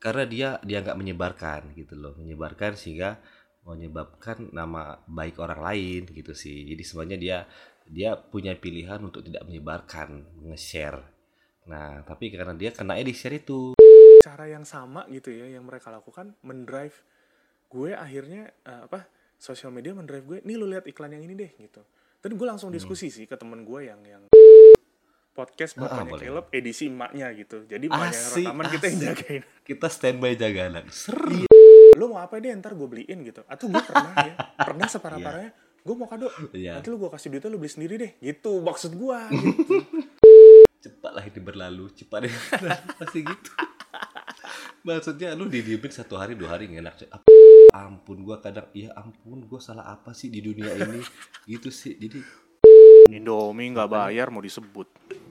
karena dia dia nggak menyebarkan gitu loh menyebarkan sehingga menyebabkan nama baik orang lain gitu sih. Jadi sebenarnya dia dia punya pilihan untuk tidak menyebarkan nge-share. Nah tapi karena dia kena di share itu. Cara yang sama gitu ya yang mereka lakukan mendrive gue akhirnya uh, apa sosial media mendrive gue nih lu lihat iklan yang ini deh gitu. Dan gue langsung diskusi sih ke temen gue yang yang podcast Ah, bapaknya boleh. Caleb edisi emaknya gitu. Jadi emaknya rekaman kita yang jagain. Kita standby jaga anak ser lu mau apa deh ntar gue beliin gitu. Atau gue pernah ya pernah separah parahnya gue mau kado. Iya. nanti lu gue kasih duitnya lu beli sendiri deh. Gitu maksud gue gitu. cepatlah ini berlalu cepat deh pasti gitu. Maksudnya lu didiemin satu hari dua hari nggak enak ampun gua kadang iya ampun gua salah apa sih di dunia ini? Gitu sih jadi Indomie nggak bayar mau disebut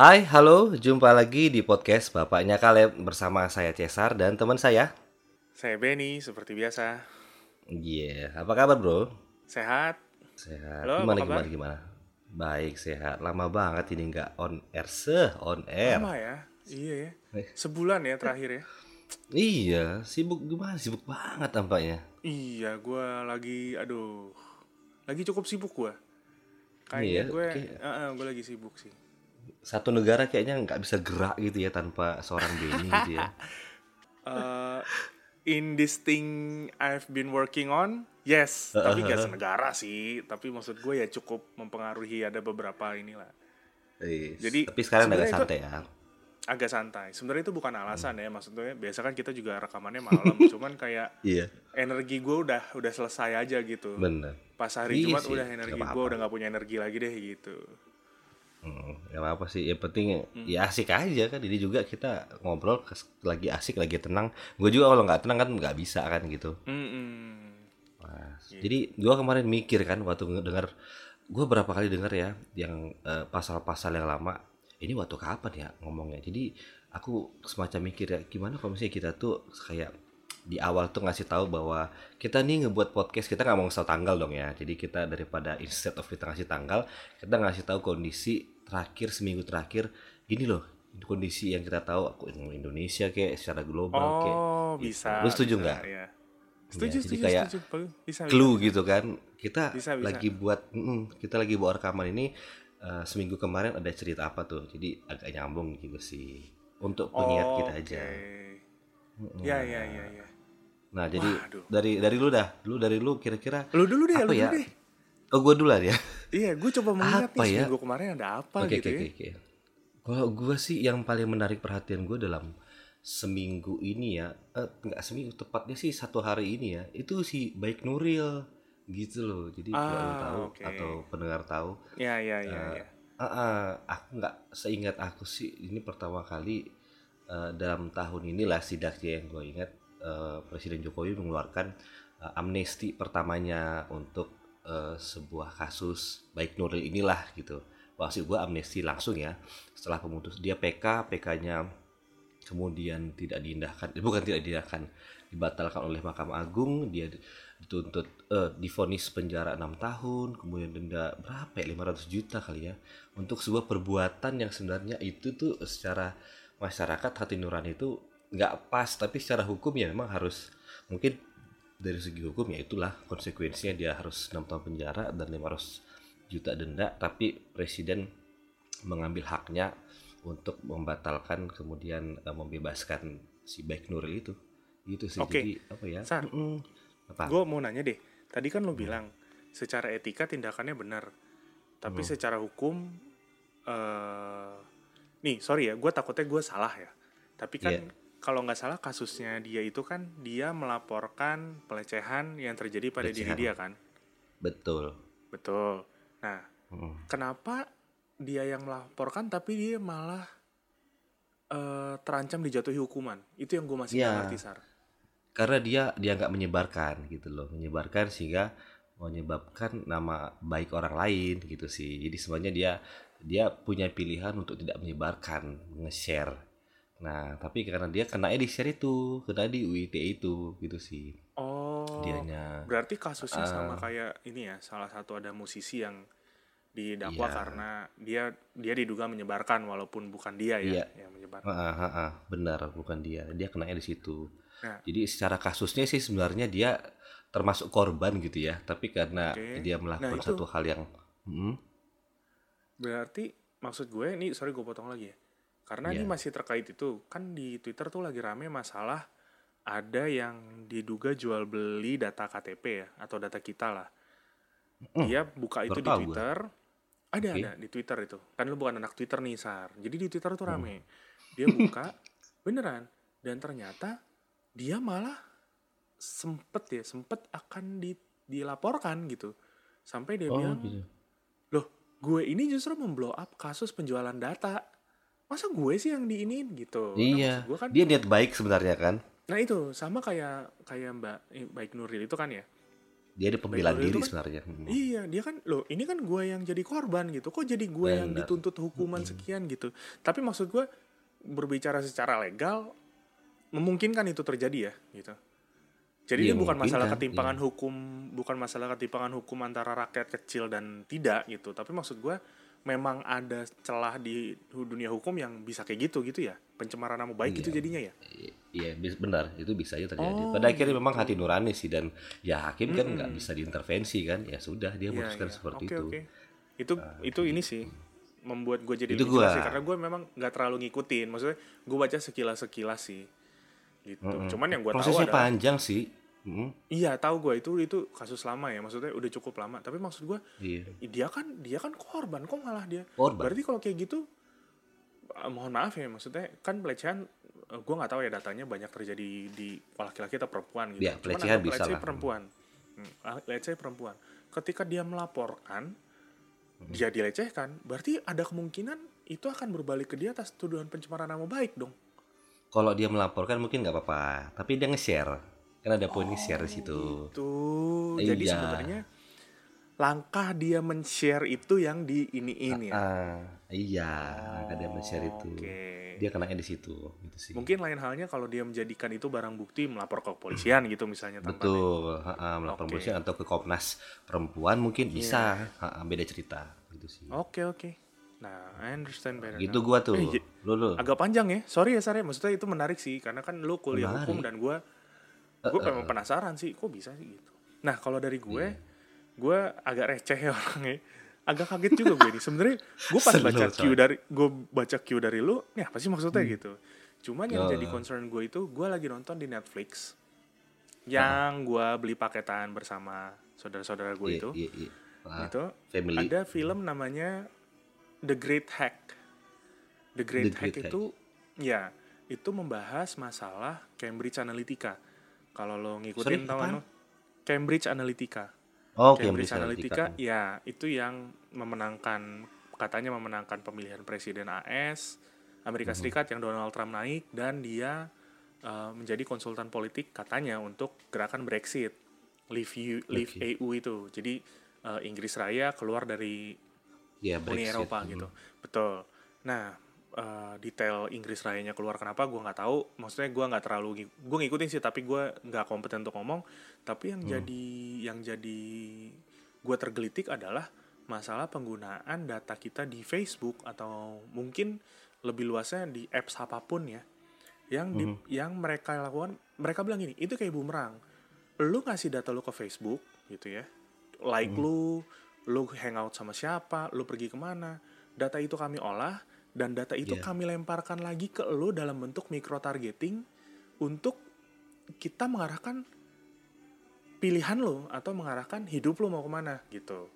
Hai halo. Jumpa lagi di podcast bapaknya Kaleb bersama saya Cesar dan teman saya. Saya Benny seperti biasa. Iya apa kabar bro? Sehat? Sehat. Halo, gimana gimana gimana? Baik sehat. Lama banget ini nggak on air se on air. Lama ya? Iya ya. Eh. sebulan ya terakhir ya? Iya sibuk gimana? Sibuk banget tampaknya. Iya gue lagi aduh. Lagi cukup sibuk gue Iya, kayaknya gue oke. gue lagi sibuk sih satu negara kayaknya nggak bisa gerak gitu ya tanpa seorang Benny gitu ya. Eh, in this thing I've been working on yes tapi gak senegara sih. Tapi maksud gue ya cukup mempengaruhi ada beberapa inilah. Eh, Jadi, tapi sekarang agak santai ya. Agak santai. Sebenarnya itu bukan alasan Hmm. ya maksudnya biasa kan kita juga rekamannya malam cuman kayak iya. energi gue udah udah selesai aja gitu. Bener. Pas hari Iya Jumat udah energi nggak gue udah nggak punya energi lagi deh gitu Hmm, ya apa sih yang penting Hmm. ya asik aja kan jadi juga kita ngobrol lagi asik lagi tenang gue juga kalau nggak tenang kan nggak bisa kan gitu Mm-mm. Nah, Iya. jadi gue kemarin mikir kan waktu dengar gue berapa kali dengar ya yang eh, pasal-pasal yang lama ini waktu kapan ya ngomongnya jadi aku semacam mikir ya gimana kalau misalnya kita tuh kayak di awal tuh ngasih tahu bahwa kita nih ngebuat podcast kita nggak mau ngasih tanggal dong ya jadi kita daripada instead of kita ngasih tanggal kita ngasih tahu kondisi terakhir seminggu terakhir gini loh kondisi yang kita tahu aku Indonesia kayak secara global kayak oh gitu. bisa Lu setuju bisa, nggak? ya. setuju jadi setuju kayak setuju bisa bisa. clue gitu kan kita Bisa, bisa. lagi buat mm, kita lagi buat rekaman ini eh, seminggu kemarin ada cerita apa tuh jadi agak nyambung gitu sih untuk pengingat Oh, kita aja oke. Ya ya ya ya. Nah jadi Waduh. dari dari lu dah. Lu dari lu kira-kira lu dulu deh lu ya? dulu deh. Oh gue dulu ya? Iya gue coba mengingat Apa nih ya? seminggu kemarin ada apa oke gitu oke ya. oke oke. Kalau gue sih yang paling menarik perhatian gue dalam seminggu ini ya eh, nggak seminggu tepatnya sih satu hari ini ya itu si baik Nuril gitu loh. Jadi kalau Ah, tahu oke. atau pendengar tahu ya ya ya Eh, ya. Ah, ah, aku nggak seingat aku sih ini pertama kali eh, dalam tahun inilah sidaknya yang gue ingat eh, Presiden Jokowi mengeluarkan eh, amnesti pertamanya untuk eh, sebuah kasus baik Nuril inilah gitu. Maksud gue amnesti langsung ya. Setelah pemutus dia PK PK-nya kemudian tidak diindahkan bukan tidak diindahkan dibatalkan oleh Mahkamah Agung. Dia dituntut eh, difonis penjara enam tahun kemudian denda berapa ya? 500 juta kali ya. Untuk sebuah perbuatan yang sebenarnya itu tuh secara masyarakat hati nurani itu nggak pas tapi secara hukum ya memang harus mungkin dari segi hukum ya itulah konsekuensinya dia harus enam tahun penjara dan 500 juta denda tapi presiden mengambil haknya untuk membatalkan kemudian eh, membebaskan si baik Nuril itu gitu sih Oke. jadi apa ya Sar, Mm-mm. apa gue mau nanya deh tadi kan lu bilang secara etika tindakannya benar tapi Hmm. secara hukum eh nih sorry ya gue takutnya gue salah ya. Tapi kan Iya. kalau nggak salah kasusnya dia itu kan dia melaporkan pelecehan yang terjadi pada diri Pelecehan. dia kan? Betul. Betul. Nah kenapa dia yang melaporkan tapi dia malah eh, terancam dijatuhi hukuman? Itu yang gue masih Iya. ngerti sar. Karena dia dia nggak menyebarkan gitu loh. Menyebarkan sehingga menyebabkan nama baik orang lain gitu sih. Jadi sebenarnya dia dia punya pilihan untuk tidak menyebarkan nge-share nah tapi karena dia kena di share itu kena di UIT itu gitu sih Oh, dianya berarti kasusnya sama Ah. kayak ini ya, salah satu ada musisi yang didakwa Iya. karena dia dia diduga menyebarkan walaupun bukan dia ya Iya. yang menyebarkan. Ah, ah, ah, benar bukan dia dia kena di situ Nah. jadi secara kasusnya sih sebenarnya dia termasuk korban gitu ya tapi karena Oke. dia melakukan Nah, itu- satu hal yang Hmm, Berarti maksud gue ini sorry gue potong lagi ya. Karena ini Iya. masih terkait itu, kan di Twitter tuh lagi rame masalah ada yang diduga jual beli data KTP ya atau data kita lah. Hmm, Dia buka itu di tahu gue. Twitter. Ada Oke. ada di Twitter itu. Kan lu bukan anak Twitter nih, Sar. Jadi di Twitter tuh rame. Dia buka beneran dan ternyata dia malah sempet ya, sempet akan di, dilaporkan gitu. Sampai dia oh bilang, gitu loh gue ini justru memblow up kasus penjualan data. Masa gue sih yang diinin gitu? Nah, iya. maksud gue kan dia niat baik sebenarnya kan? Nah itu. Sama kayak kayak mbak eh, baik Nuril itu kan ya? Dia ada pembelaan diri kan- sebenarnya. Hmm. iya dia kan loh ini kan gue yang jadi korban gitu. Kok jadi gue yang dituntut hukuman sekian gitu? Tapi maksud gue berbicara secara legal memungkinkan itu terjadi ya gitu jadi Iya, ini bukan masalah memungkinkan, ketimpangan hukum bukan masalah ketimpangan hukum antara rakyat kecil dan tidak gitu tapi maksud gue memang ada celah di dunia hukum yang bisa kayak gitu gitu ya pencemaran nama baik Iya. itu jadinya ya Iya, benar itu bisa aja terjadi. Oh, Pada akhirnya memang gitu. hati nurani sih dan ya hakim kan nggak bisa diintervensi kan, ya sudah dia Iya, memutuskan iya. seperti Oke, itu. oke. itu itu ini sih membuat gue jadi Itu lebih gua. sih karena gue memang nggak terlalu ngikutin maksudnya gue baca sekilas sekilas sih gitu Mm-mm. cuman yang gue tahu Prosesnya adalah panjang sih. Mm, iya tahu gue itu itu kasus lama ya. Maksudnya udah cukup lama. Tapi maksud gue iya. dia kan dia kan korban. Kok malah dia? Korban. berarti kalau kayak gitu eh, mohon maaf ya. Maksudnya kan pelecehan gue nggak tahu ya datanya banyak terjadi di laki-laki atau perempuan gitu. Ya, Cuman pelecehan anggap bisa lah. perempuan. Hmm, ah, let's say perempuan. Ketika dia melaporkan Hmm. dia dilecehkan berarti ada kemungkinan itu akan berbalik ke dia atas tuduhan pencemaran nama baik dong. Kalau dia melaporkan mungkin nggak apa-apa, tapi dia nge-share. Kan ada poin nge-share di situ. Gitu. Jadi Iya. sebenarnya langkah dia men-share itu yang di ini ya. Ah, iya, kan dia men-share itu. Oke. Dia kenanya di situ, gitu sih. Mungkin lain halnya kalau dia menjadikan itu barang bukti melapor ke kepolisian gitu misalnya Betul, ha-ha, melapor Oke. polisi atau ke Komnas Perempuan mungkin Iya. bisa, ha-ha, beda cerita gitu sih. Oke oke. Nah, I understand better. Gitu now. gua tuh. Eh, j- Lu lu. agak panjang ya. Sorry ya, sorry. Maksudnya itu menarik sih karena kan lu kuliah Menarik. hukum dan gua gue memang penasaran sih kok bisa sih gitu. Nah, kalau dari gue Iya. gue agak receh ya orangnya. Agak kaget juga gue ini. Sebenarnya gue pas baca Q dari gue baca Q dari lu, ya apa sih maksudnya gitu. Cuman yang Oh. jadi concern gue itu gue lagi nonton di Netflix yang gue beli paketan bersama saudara-saudara gue Iya, itu. iya, iya. Ah, Itu family. ada film namanya The Great Hack. The Great The Hack Great itu ya itu membahas masalah Cambridge Analytica. Kalau lo ngikutin Sorry, tahu Cambridge Analytica. Oh, Cambridge, Cambridge Analytica, Analytica. ya itu yang memenangkan katanya memenangkan pemilihan presiden AS Amerika Mhm. Serikat yang Donald Trump naik dan dia uh, menjadi konsultan politik katanya untuk gerakan Brexit, leave EU, leave Oke. EU itu. Jadi uh, Inggris Raya keluar dari Ya, Uni. Eropa Hmm. gitu. Betul. Nah, eh, detail Inggris Rayanya keluar kenapa gue nggak tahu. Maksudnya gue nggak terlalu gue ngikutin sih, tapi gue nggak kompeten untuk ngomong. Tapi yang Hmm. jadi yang jadi gue tergelitik adalah masalah penggunaan data kita di Facebook atau mungkin lebih luasnya di apps apa pun ya. Yang di, Hmm. yang mereka lakukan, mereka bilang gini, itu kayak bumerang. Lu ngasih data lu ke Facebook gitu ya, like Hmm. lu, lu hangout sama siapa, lu pergi ke mana, data itu kami olah dan data itu Iya. kami lemparkan lagi ke lu dalam bentuk micro targeting untuk kita mengarahkan pilihan lo atau mengarahkan hidup lo mau ke mana gitu.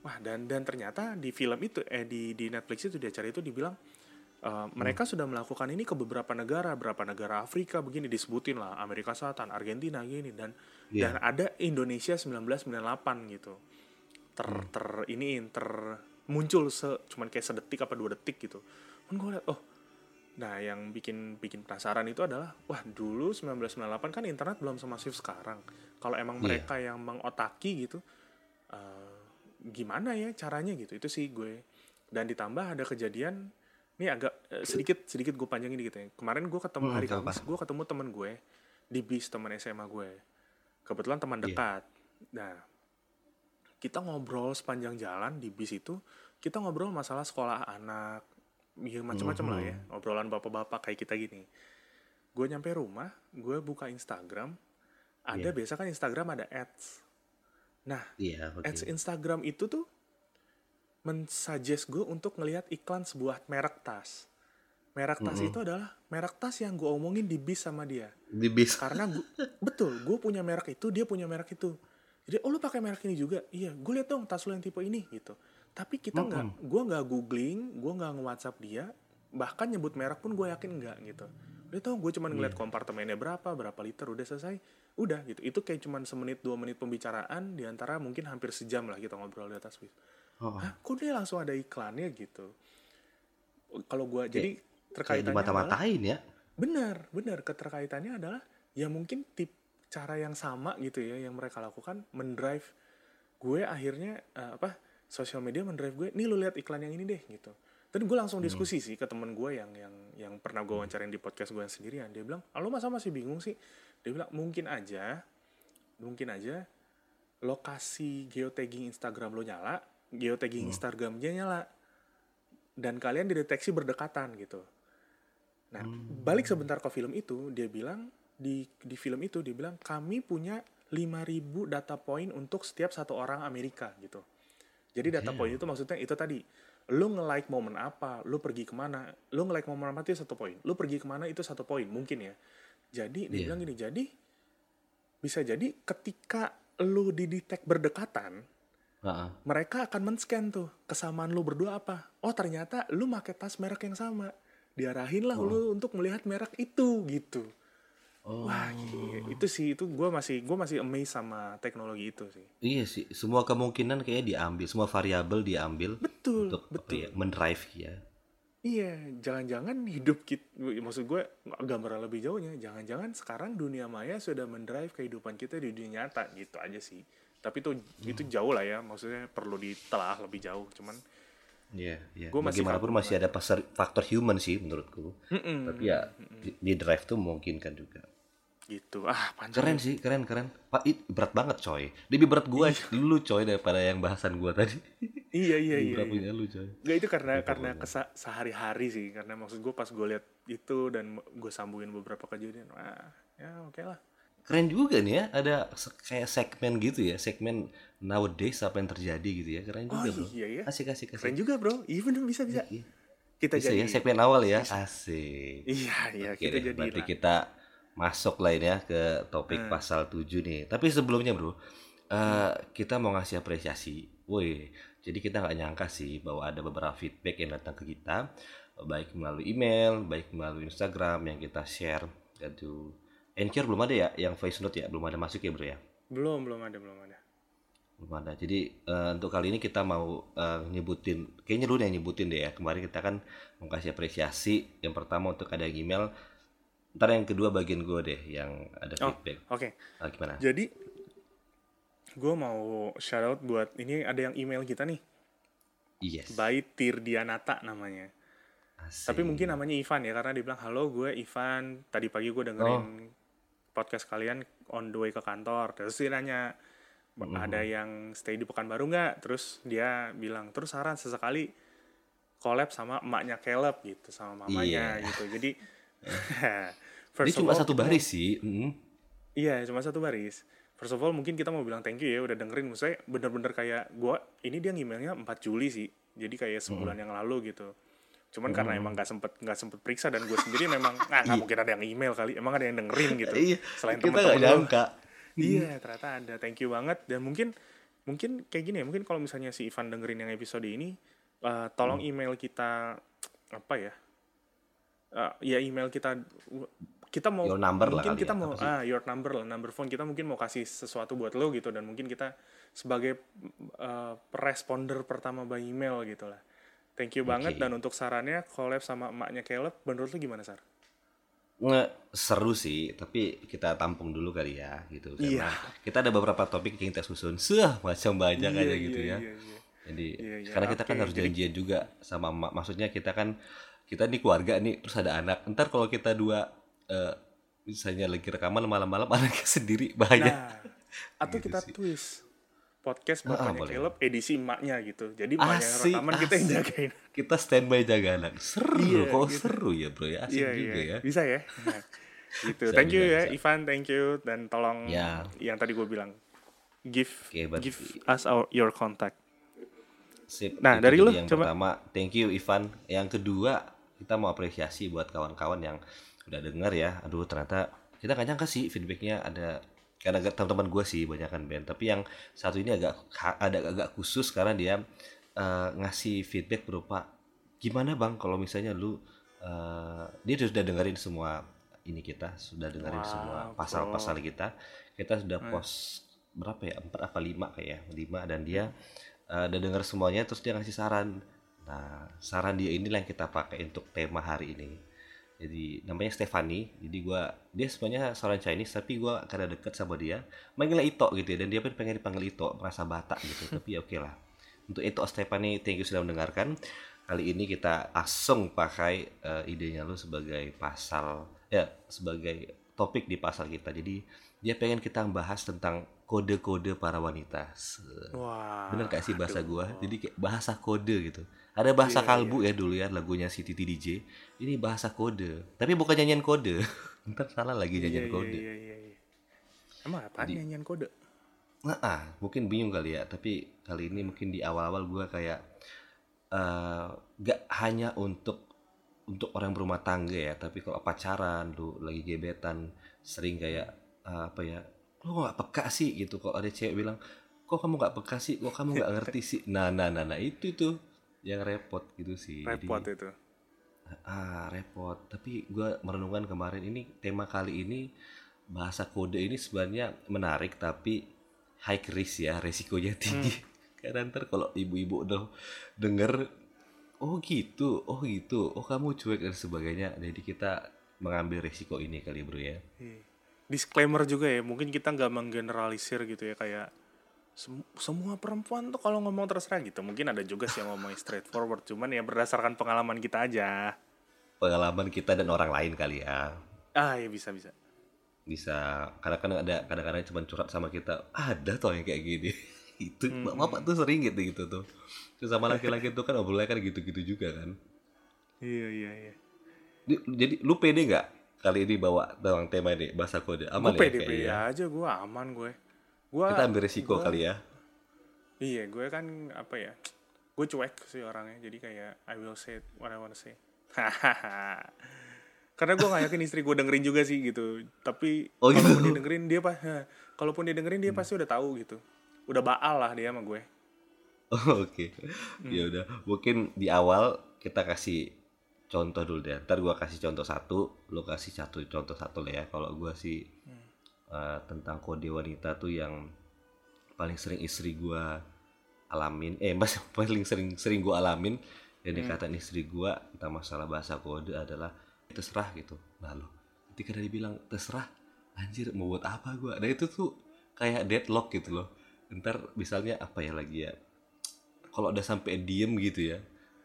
Wah dan dan ternyata di film itu eh di di Netflix itu di acara itu dibilang eh, mereka sudah melakukan ini ke beberapa negara, beberapa negara Afrika begini disebutin lah Amerika Selatan, Argentina gini dan Iya. dan ada Indonesia 1998 gitu. Ter ter ini ter muncul se cuman kayak sedetik apa dua detik gitu. Kan gue liat oh Nah, yang bikin bikin penasaran itu adalah, wah dulu 1998 kan internet belum semasif sekarang. Kalau emang Iya. mereka yang mengotaki gitu, eh, gimana ya caranya gitu? Itu sih gue. Dan ditambah ada kejadian, ini agak eh, sedikit sedikit gue panjangin dikit ya. Kemarin gue ketemu Hmm, hari. Kamis, gue ketemu temen gue di bis teman SMA gue. Kebetulan teman Iya. dekat. Nah, kita ngobrol sepanjang jalan di bis itu, kita ngobrol masalah sekolah anak, ya macam-macam lah ya, Mhm. obrolan bapak-bapak kayak kita gini. Gue nyampe rumah, gue buka Instagram, ada Iya. biasa kan Instagram ada ads. Nah, Iya, oke. ads Instagram itu tuh mensuggest gue untuk ngelihat iklan sebuah merek tas. Merek tas Mhm. itu adalah merek tas yang gue omongin di bis sama dia Di bis. karena gua, betul gue punya merek itu dia punya merek itu jadi oh lu pakai merek ini juga? Iya. Gue lihat dong tas lu yang tipe ini gitu. Tapi kita nggak gue nggak googling gue nggak nge-whatsapp dia bahkan nyebut merek pun gue yakin nggak gitu. Udah tau gue cuma ngeliat kompartemennya berapa berapa liter udah selesai udah gitu. Itu kayak cuma semenit dua menit pembicaraan di antara mungkin hampir sejam lah kita ngobrol di atas bis. Oh, Hah, kok dia langsung ada iklannya? gitu. Kalau gue jadi terkaitannya dimata-matain ya. Benar, benar. Keterkaitannya adalah ya mungkin tip cara yang sama gitu ya yang mereka lakukan mendrive gue akhirnya eh, apa sosial media mendrive gue nih lu lihat iklan yang ini deh gitu. Dan gue langsung diskusi sih ke temen gue yang yang yang pernah gue wawancarin di podcast gue yang sendirian. Dia bilang ah, lu masa masih bingung sih? Dia bilang mungkin aja mungkin aja lokasi geotagging Instagram lo nyala geotagging Instagramnya nyala dan kalian dideteksi berdekatan gitu. Nah, balik sebentar ke film itu, dia bilang di di film itu dia bilang kami punya 5000 data point untuk setiap satu orang Amerika gitu. Jadi data point itu maksudnya itu tadi lu nge-like momen apa, lu pergi ke mana, lu nge-like momen apa itu satu poin, lu pergi ke mana itu satu poin mungkin ya. Jadi dia Iya. bilang gini, jadi bisa jadi ketika lu didetek berdekatan, Heeh. mereka akan men-scan tuh kesamaan lu berdua apa. Oh ternyata lu pakai tas merek yang sama. Diarahin lah lu untuk melihat merek itu gitu. Oh. Wah gila. itu sih itu gue masih gue masih amazed sama teknologi itu sih. Iya sih, semua kemungkinan kayaknya diambil, semua variabel diambil Betul untuk apa betul. ya, mendrive ya. Iya jangan-jangan hidup kita maksud gue gambaran lebih jauhnya jangan-jangan sekarang dunia maya sudah mendrive kehidupan kita di dunia nyata gitu aja sih. Tapi itu itu jauh lah ya maksudnya perlu ditelah lebih jauh cuman Iya, iya. Gua masih Bagaimanapun masih ada pasar, faktor human sih menurutku. Mm-mm. Tapi ya di, di drive tuh memungkinkan juga. Gitu ah panjang Keren sih, keren keren. Pak, it, berat banget coy. Lebih berat gue lu coy daripada yang bahasan gue tadi. iya iya iya, Berat iya. punya lu coy. Gak itu karena karena kesa- sehari-hari sih karena maksud gue pas gue lihat itu dan gue sambungin beberapa kejadian wah ya oke lah Keren juga nih ya, ada se- kayak segmen gitu ya, segmen nowadays apa yang terjadi gitu ya. Keren oh juga bro. iya ya Kasih kasih kasih. keren juga bro iya bener bisa bisa Iya. kita Bisa jadi ya segmen awal ya. Asik. iya iya Oke kita deh, jadi berarti lah. kita masuk lah ini ya ke topik Hmm. pasal 7 nih. Tapi sebelumnya bro, eh, kita mau ngasih apresiasi. Woi, jadi kita nggak nyangka sih bahwa ada beberapa feedback yang datang ke kita, baik melalui email, baik melalui Instagram yang kita share. Aduh, Anchor belum ada ya, yang voice note ya belum ada masuk ya bro ya. belum belum ada belum ada Belum ada. Jadi eh, untuk kali ini kita mau eh, nyebutin, kayaknya lu yang nyebutin deh ya. Kemarin kita kan mau kasih apresiasi. Yang pertama untuk ada yang email. Ntar yang kedua bagian gue deh yang ada Oh. feedback. oke Ah, gimana? jadi gue mau shout out buat ini ada yang email kita nih Yes. by Tirdianata namanya Asik. Tapi mungkin namanya Ivan ya karena dia bilang halo gue Ivan tadi pagi gue dengerin Oh. podcast kalian on the way ke kantor terus dia nanya ada yang stay di Pekanbaru nggak terus dia bilang terus saran sesekali collab sama emaknya Caleb gitu sama mamanya Iya. gitu jadi first of cuma all, satu kita- baris sih. Mm. Iya, cuma satu baris. First of all, mungkin kita mau bilang thank you ya udah dengerin. Maksudnya bener-bener kayak gua ini dia emailnya 4 Juli sih. Jadi kayak sebulan yang lalu gitu. Cuman karena emang gak sempet nggak sempet periksa dan gue sendiri memang ah nggak mungkin ada yang email kali. Emang ada yang dengerin gitu. Iya. Selain kita teman-teman lo. Iya, ternyata ada. Thank you banget dan mungkin mungkin kayak gini ya. Mungkin kalau misalnya si Ivan dengerin yang episode ini eh, tolong email kita apa ya? Eh, ya email kita kita mau Your number lah mungkin kali kita ya, mau sih? ah your number lah number phone kita mungkin mau kasih sesuatu buat lo gitu dan mungkin kita sebagai eh, responder pertama by email gitu lah thank you banget Oke. dan untuk sarannya collab sama emaknya Caleb menurut lu gimana Sar? nge seru sih tapi kita tampung dulu kali ya gitu karena Iya. kita ada beberapa topik yang kita susun seh macam banyak aja Iya, gitu iya, ya iya, iya. jadi Iya, iya, karena kita kan oke. harus Jadi- janjian juga sama emak maksudnya kita kan kita nih keluarga nih terus ada anak ntar kalau kita dua eh, misalnya lagi rekaman malam-malam anaknya sendiri bahaya Nah, atau Gitu kita sih. twist podcast Ah, bapaknya boleh. Caleb edisi emaknya gitu. Jadi emaknya Asik, rekaman kita yang asik. jagain. kita standby jaga anak seru Iya, kok gitu. seru ya bro ya asik Iya, juga iya. ya Bisa ya? Nah, gitu. Bisa, thank you bisa, ya bisa. Ivan, thank you dan tolong Ya. yang tadi gue bilang give berarti- give us our, your contact. Sip, Nah, itu dari lu, yang coba. pertama, thank you Ivan. Yang kedua, kita mau apresiasi buat kawan-kawan yang udah denger ya. Aduh, ternyata kita gak nyangka sih feedbacknya ada. Karena teman-teman gue sih banyak kan band. Tapi yang satu ini agak ada agak khusus karena dia eh, ngasih feedback berupa gimana bang kalau misalnya lu eh, dia sudah dengerin semua ini kita sudah dengerin Wow, semua pasal-pasal kita. Kita sudah post berapa ya? Empat apa lima kayak ya lima. Dan dia eh, udah denger semuanya terus dia ngasih saran nah saran dia inilah yang kita pakai untuk tema hari ini. Jadi namanya Stefani. Jadi gua dia sebenarnya seorang Chinese tapi gua karena deket sama dia manggilnya Ito gitu ya dan dia pun pengen dipanggil Ito merasa Batak gitu. Tapi ya oke lah. Untuk Ito Stefani thank you sudah mendengarkan. Kali ini kita langsung pakai eh, idenya lu sebagai pasal ya sebagai topik di pasal kita. Jadi dia pengen kita bahas tentang kode-kode para wanita. Wah. bener gak sih bahasa aduh. gua jadi kayak bahasa kode gitu ada bahasa Iya, kalbu ya dulu ya lagunya si Titi DJ ini bahasa kode. Tapi bukan nyanyian kode. Ntar salah lagi Iya, nyanyian iya, kode. iya, iya, iya. Emang apa Jadi- nyanyian kode? Nah, ah, mungkin bingung kali ya. Tapi kali ini mungkin di awal-awal gua kayak eh gak hanya untuk untuk orang berumah tangga ya. Tapi kalau pacaran lu lagi gebetan sering kayak eh, apa ya lu gak peka sih? gitu. Kok ada cewek bilang kok kamu gak peka sih? Kok kamu gak ngerti sih? Nah nah nah, nah itu tuh yang repot gitu sih. Jadi- Repot itu. ah repot. Tapi gua merenungkan kemarin ini tema kali ini bahasa kode ini sebenarnya menarik tapi high risk ya resikonya tinggi. Karena ntar kalau ibu-ibu udah denger oh gitu oh gitu oh kamu cuek dan sebagainya jadi kita mengambil resiko ini kali bro ya. Iya. Disclaimer juga ya, mungkin kita nggak menggeneralisir gitu ya kayak sem- semua perempuan tuh kalau ngomong terserah gitu. Mungkin ada juga sih yang ngomong straightforward, cuman ya berdasarkan pengalaman kita aja. pengalaman kita dan orang lain kali ya Ah, ya bisa bisa. bisa kadang-kadang ada kadang-kadang cuma curhat sama kita ada toh yang kayak gini itu Hmm. bapak tuh sering gitu gitu tuh terus sama laki-laki tuh kan obrolannya kan gitu-gitu juga kan Iya iya iya. Di- jadi lu pede nggak kali ini bawa tentang tema ini bahasa kode aman Gue ya pede-pede kayaknya aja, gue aman gue. Gue kita ambil resiko gua- kali ya Iya, gue kan apa ya? Gue cuek sih orangnya, jadi kayak I will say what I wanna say. Karena gue gak yakin istri gue dengerin juga sih gitu. Tapi Oh, gitu. kalaupun dia dengerin dia pas, kalaupun dia dengerin dia pasti udah tahu gitu. Udah baal lah dia sama gue. Oh, oke Hmm. ya udah mungkin di awal kita kasih contoh dulu deh ntar gua kasih contoh satu lu kasih satu contoh satu lah ya kalau gua sih Hmm. Eh, tentang kode wanita tuh yang paling sering istri gua alamin. Eh mas paling sering sering gua alamin. Yang Hmm. dikatain istri gua tentang masalah bahasa kode adalah terserah gitu. Nah lo ketika dia bilang terserah anjir mau buat apa gua? Nah itu tuh kayak deadlock gitu loh. Ntar misalnya apa ya lagi ya kalau udah sampai diem gitu ya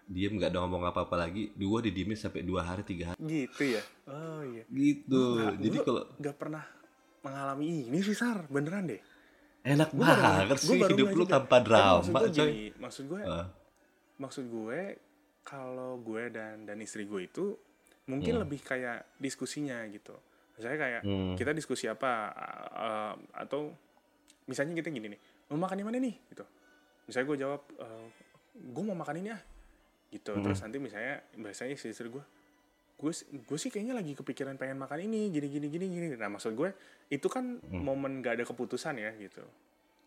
diem nggak ada ngomong apa-apa lagi dua didiemin sampai dua hari tiga hari. Gitu ya? Oh iya. gitu. Nggak, jadi kalau Gak pernah mengalami ini sih, Sar. Beneran deh. enak Gua banget gua sih baru hidup lu tanpa Tapi drama maksud gue coy. gini, maksud gue maksud gue kalau gue dan dan istri gue itu mungkin lebih kayak diskusinya gitu. Misalnya kayak Hmm. kita diskusi apa uh, atau misalnya kita gini nih mau makan di mana nih? Gitu. Misalnya gue jawab "Eh, gue mau makan ini ah. Gitu. Terus nanti misalnya biasanya si istri gue gue gue sih kayaknya lagi kepikiran pengen makan ini gini gini gini gini nah maksud gue itu kan momen gak ada keputusan ya gitu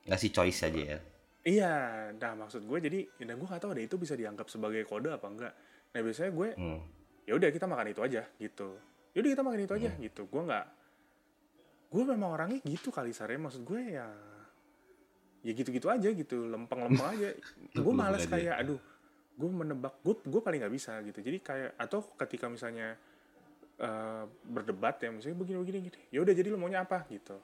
ngasih choice aja ya Iya, nah maksud gue jadi, dan gue gak tahu deh itu bisa dianggap sebagai kode apa enggak. Nah biasanya gue, hmm. ya udah kita makan itu aja gitu. Yaudah kita makan itu aja gitu. Gue nggak, gue memang orangnya gitu kali sare. Maksud gue ya, ya gitu-gitu aja gitu, lempeng-lempeng aja. gue males kayak, aduh, gue menebak gue gue paling nggak bisa gitu. Jadi kayak atau ketika misalnya eh, berdebat ya misalnya begini begini gitu ya udah jadi lo maunya apa? gitu.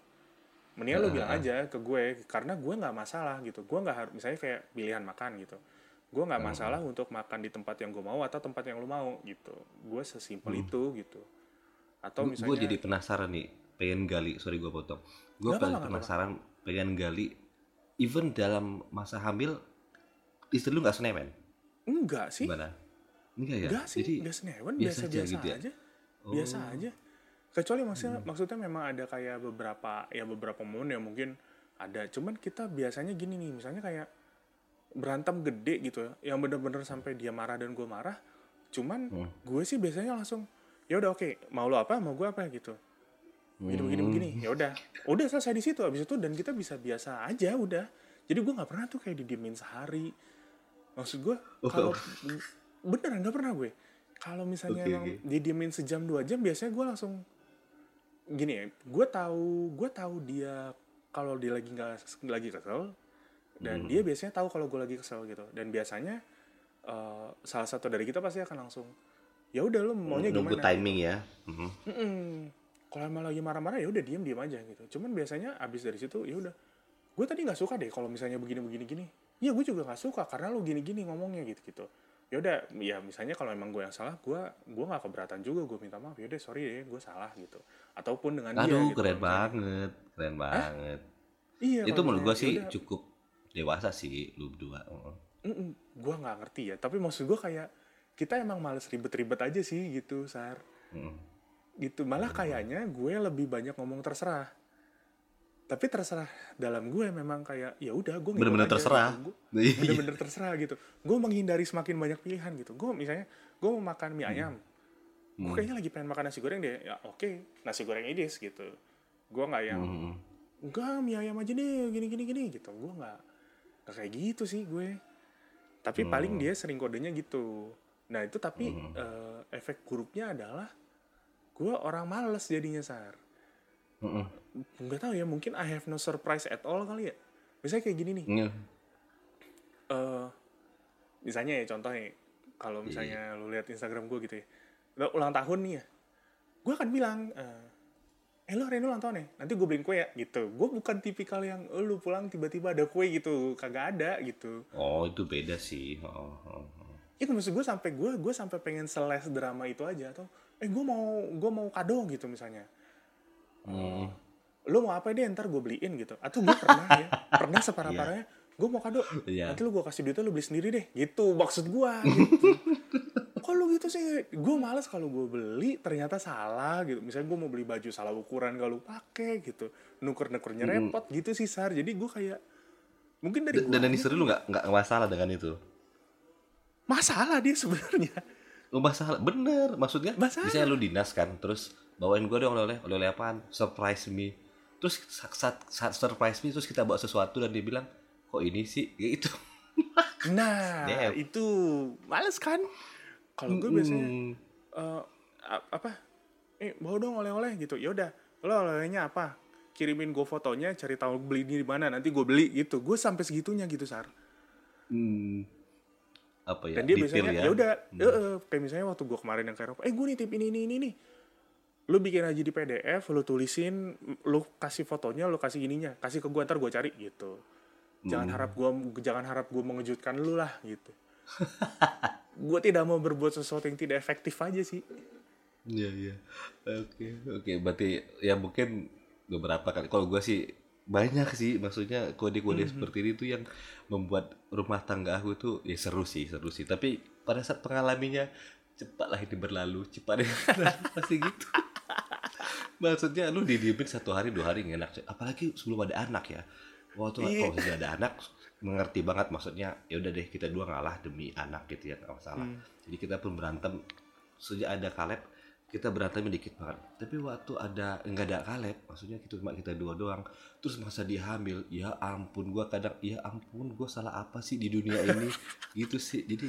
Mendingan lo bilang aja ke gue karena gue nggak masalah gitu. Gue nggak harus misalnya kayak pilihan makan gitu. Gue nggak masalah untuk makan di tempat yang gue mau atau tempat yang lo mau gitu. Gue sesimpel itu gitu. Atau gue misalnya jadi penasaran nih pengen gali sorry gue potong. Gue paling nggak penasaran pengen gali even dalam masa hamil istri lu nggak senewen enggak sih. Gimana? Enggak ya? Enggak sih. Jadi enggak senewan biasa biasa aja biasa gitu ya? aja. Biasa Oh. aja. Kecuali maksudnya Hmm. maksudnya memang ada kayak beberapa ya beberapa momen yang mungkin ada. Cuman kita biasanya gini nih misalnya kayak berantem gede gitu ya yang bener-bener sampai dia marah dan gue marah. Cuman Hmm. gue sih biasanya langsung ya udah oke mau lo apa mau gue apa? gitu. Begini begini Hmm. begini. Ya udah. Udah selesai di situ abis itu dan kita bisa biasa aja udah. Jadi gue nggak pernah tuh kayak didiemin sehari maksud gue kalau beneran nggak pernah gue kalau misalnya Oke, emang oke. didiemin sejam dua jam biasanya gue langsung gini ya gue tahu gue tahu dia kalau dia lagi nggak lagi kesel dan Hmm. dia biasanya tahu kalau gue lagi kesel gitu dan biasanya eh, salah satu dari kita pasti akan langsung ya udah lo maunya nunggu gimana timing ya Mhm. Mm-mm. Kalau emang lagi marah-marah ya udah diem diem aja gitu. Cuman biasanya abis dari situ ya udah. Gue tadi nggak suka deh kalau misalnya begini begini gini. Iya gue juga nggak suka karena lu gini gini ngomongnya gitu gitu. Ya udah ya misalnya kalau emang gue yang salah gue gue nggak keberatan juga gue minta maaf ya udah sorry deh gue salah gitu. Ataupun dengan dia. aduh gitu, keren misalnya- banget keren banget Iya. itu menurut gue misalnya, sih ya udah, cukup dewasa sih lu berdua gue nggak ngerti ya. Tapi maksud gue kayak kita emang males ribet-ribet aja sih gitu sar. Mhm. gitu malah kayaknya gue lebih banyak ngomong terserah tapi terserah dalam gue memang kayak ya udah gue Bener-bener terserah. gitu. Gue Iya. bener-bener terserah gitu. Gue menghindari semakin banyak pilihan gitu. Gue misalnya gue mau makan mie ayam. Gue Hmm. kayaknya lagi pengen makan nasi goreng deh. Ya oke nasi goreng idis gitu. Gue nggak yang enggak mie ayam aja deh gini gini gini gitu. Gue nggak nggak kayak gitu sih gue. Tapi paling dia sering kodenya gitu. Nah itu tapi eh, efek buruknya adalah gue orang males jadinya sar. Mhm. Nggak tahu ya mungkin I have no surprise at all kali ya. Misalnya kayak gini nih. Iya. eh misalnya ya contoh nih. Kalau misalnya lu lihat Instagram gue gitu ya. Lo ulang tahun nih ya. Gue akan bilang eh eh lo hari ini ulang tahun ya? Nanti gue beliin kue ya gitu. Gue bukan tipikal yang eh, lu pulang tiba-tiba ada kue gitu. Kagak ada gitu. Oh itu beda sih. Oh, oh, oh. itu maksud gue sampai gue gue sampai pengen seles drama itu aja atau eh gue mau gue mau kado gitu misalnya. Hmm. Lo mau apa deh ntar gue beliin gitu. Atau gue pernah ya pernah separah parahnya gue mau kado Iya. nanti lo gue kasih duitnya lo beli sendiri deh gitu maksud gue gitu. Kok lu gitu sih? Gue males kalau gue beli ternyata salah gitu. Misalnya gue mau beli baju salah ukuran kalau pakai gitu. Nuker nukernya repot gitu sih sar. Jadi gue kayak mungkin dari dan dan istri lu nggak nggak masalah dengan itu? Masalah dia sebenarnya. Oh masalah, bener. Maksudnya, Masalah. misalnya lu dinas kan, terus bawain gue dong oleh-oleh, oleh-oleh apaan? Surprise me. Terus saat, saat, surprise me, terus kita bawa sesuatu dan dia bilang, kok ini sih? Ya itu. nah Damn. itu males kan? Kalau gue biasanya eh, a- apa? Eh bawa dong oleh-oleh gitu. Ya udah lo oleh-olehnya apa? Kirimin gue fotonya cari tahu beli di mana nanti gue beli gitu. Gue sampai segitunya gitu sar. Hmm. Apa ya? dan dia detail biasanya ya? Udah eh, eh, kayak misalnya waktu gue kemarin yang ke Eropa eh gue nitip ini ini ini nih lu bikin aja di PDF lu tulisin lu kasih fotonya lu kasih ininya kasih ke gue ntar gue cari gitu jangan harap gue jangan harap gue mengejutkan lu lah gitu gue tidak mau berbuat sesuatu yang tidak efektif aja sih Iya, iya. Oke, oke. Berarti ya mungkin beberapa kali. Kalau gue sih banyak sih, maksudnya kode-kode seperti ini tuh yang membuat rumah tangga aku tuh ya seru sih, seru sih. Tapi pada saat pengalaminya cepatlah ini berlalu, cepat berlalu, pasti gitu. Maksudnya lu didiemin satu hari dua hari nggak enak, apalagi sebelum ada anak ya. Waktu Iya. kalau sudah ada anak mengerti banget maksudnya ya udah deh kita dua ngalah demi anak gitu ya nggak masalah. Jadi kita pun berantem sejak ada Kaleb kita berantem dikit banget. Tapi waktu ada enggak ada Kaleb, maksudnya kita cuma kita dua doang. Terus masa dia hamil, ya ampun gua kadang ya ampun gua salah apa sih di dunia ini gitu sih. Jadi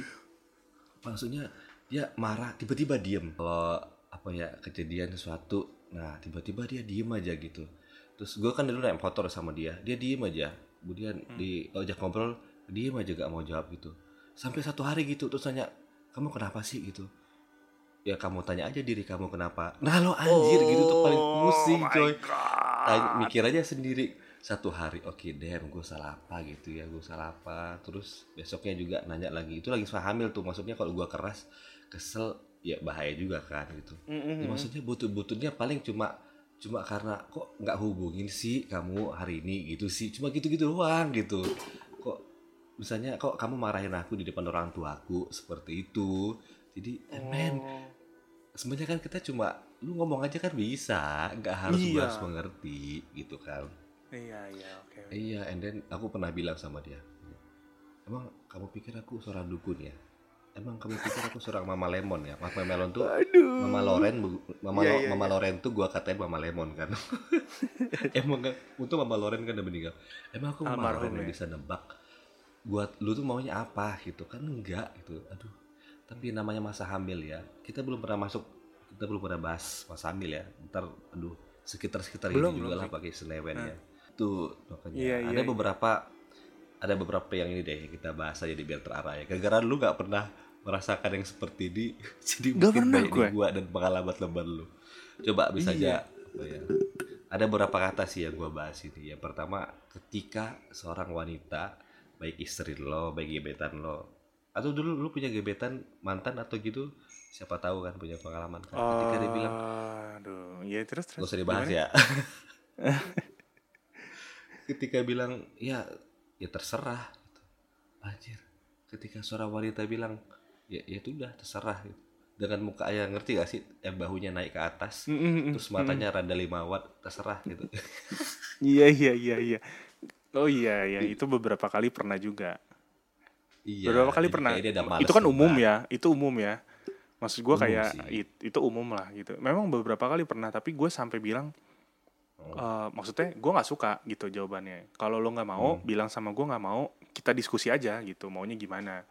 maksudnya dia marah tiba-tiba diem kalau apa ya kejadian sesuatu nah tiba-tiba dia diem aja gitu. Terus gue kan dulu naik motor sama dia dia diem aja. Kemudian di ojek ngobrol diem aja gak mau jawab gitu. Sampai satu hari gitu terus tanya kamu kenapa sih? gitu. Ya kamu tanya aja diri kamu kenapa. Nah lo anjir gitu tuh paling pusing Oh my coy. Tanya- mikir aja sendiri. Satu hari oke damn gue salah apa gitu ya gue salah apa. Terus besoknya juga nanya lagi. Itu lagi hamil tuh maksudnya kalau gue keras kesel ya bahaya juga kan gitu Mm-mm. Ya, maksudnya butuh-butuhnya paling cuma cuma karena kok nggak hubungin sih kamu hari ini gitu sih cuma gitu-gitu doang gitu kok misalnya kok kamu marahin aku di depan orang tuaku seperti itu jadi eh, men Oh. sebenarnya kan kita cuma lu ngomong aja kan bisa nggak harus Iya. harus mengerti gitu kan Iya iya oke. oke. iya and then aku pernah bilang sama dia emang kamu pikir aku seorang dukun ya emang kamu pikir aku seorang mama lemon ya mama melon tuh Aduh. Mama Loren, Mama, Lo- iya, Mama iya. Loren tuh gua katain Mama Lemon kan. Emang kan, untung Mama Loren kan udah meninggal. Emang aku Mama Loren yang ya. bisa nebak buat lu tuh maunya apa gitu kan enggak gitu. Aduh. Tapi namanya masa hamil ya. Kita belum pernah masuk kita belum pernah bahas masa hamil ya. Ntar aduh sekitar-sekitar Belum, ini juga belum lah pakai senewen ya. Tuh makanya Iya, ada iya, iya. beberapa ada beberapa yang ini deh kita bahas aja di biar terarah ya. Gara-gara lu nggak pernah merasakan yang seperti ini, jadi Nggak mungkin pernah banyak di gue. gua dan pengalaman lebar lu. Coba bisa Iya. aja ya. Ada beberapa kata sih yang gua bahas ini. Yang pertama, ketika seorang wanita baik istri lo, baik gebetan lo, atau dulu lu punya gebetan mantan atau gitu, siapa tahu kan punya pengalaman kan. Ketika dia bilang, Aduh, ya terus terus. gak usah dibahas gimana? ya. ketika bilang ya ya terserah gitu. Anjir. Ketika seorang wanita bilang ya ya itu udah terserah gitu. Dengan muka yang ngerti gak sih yang bahunya naik ke atas Mm, mm, mm, terus matanya rada 5 watt terserah gitu. Iya iya iya iya. Oh iya iya itu beberapa kali pernah juga. iya. beberapa kali jadi pernah. Itu kan umum juga. ya, itu umum ya. Maksud gua Umum kayak it- itu umum lah gitu. Memang beberapa kali pernah, tapi gue sampai bilang Oh. eh, maksudnya gue nggak suka gitu jawabannya. Kalau lo nggak mau, Hmm. bilang sama gue nggak mau, kita diskusi aja gitu. Maunya gimana?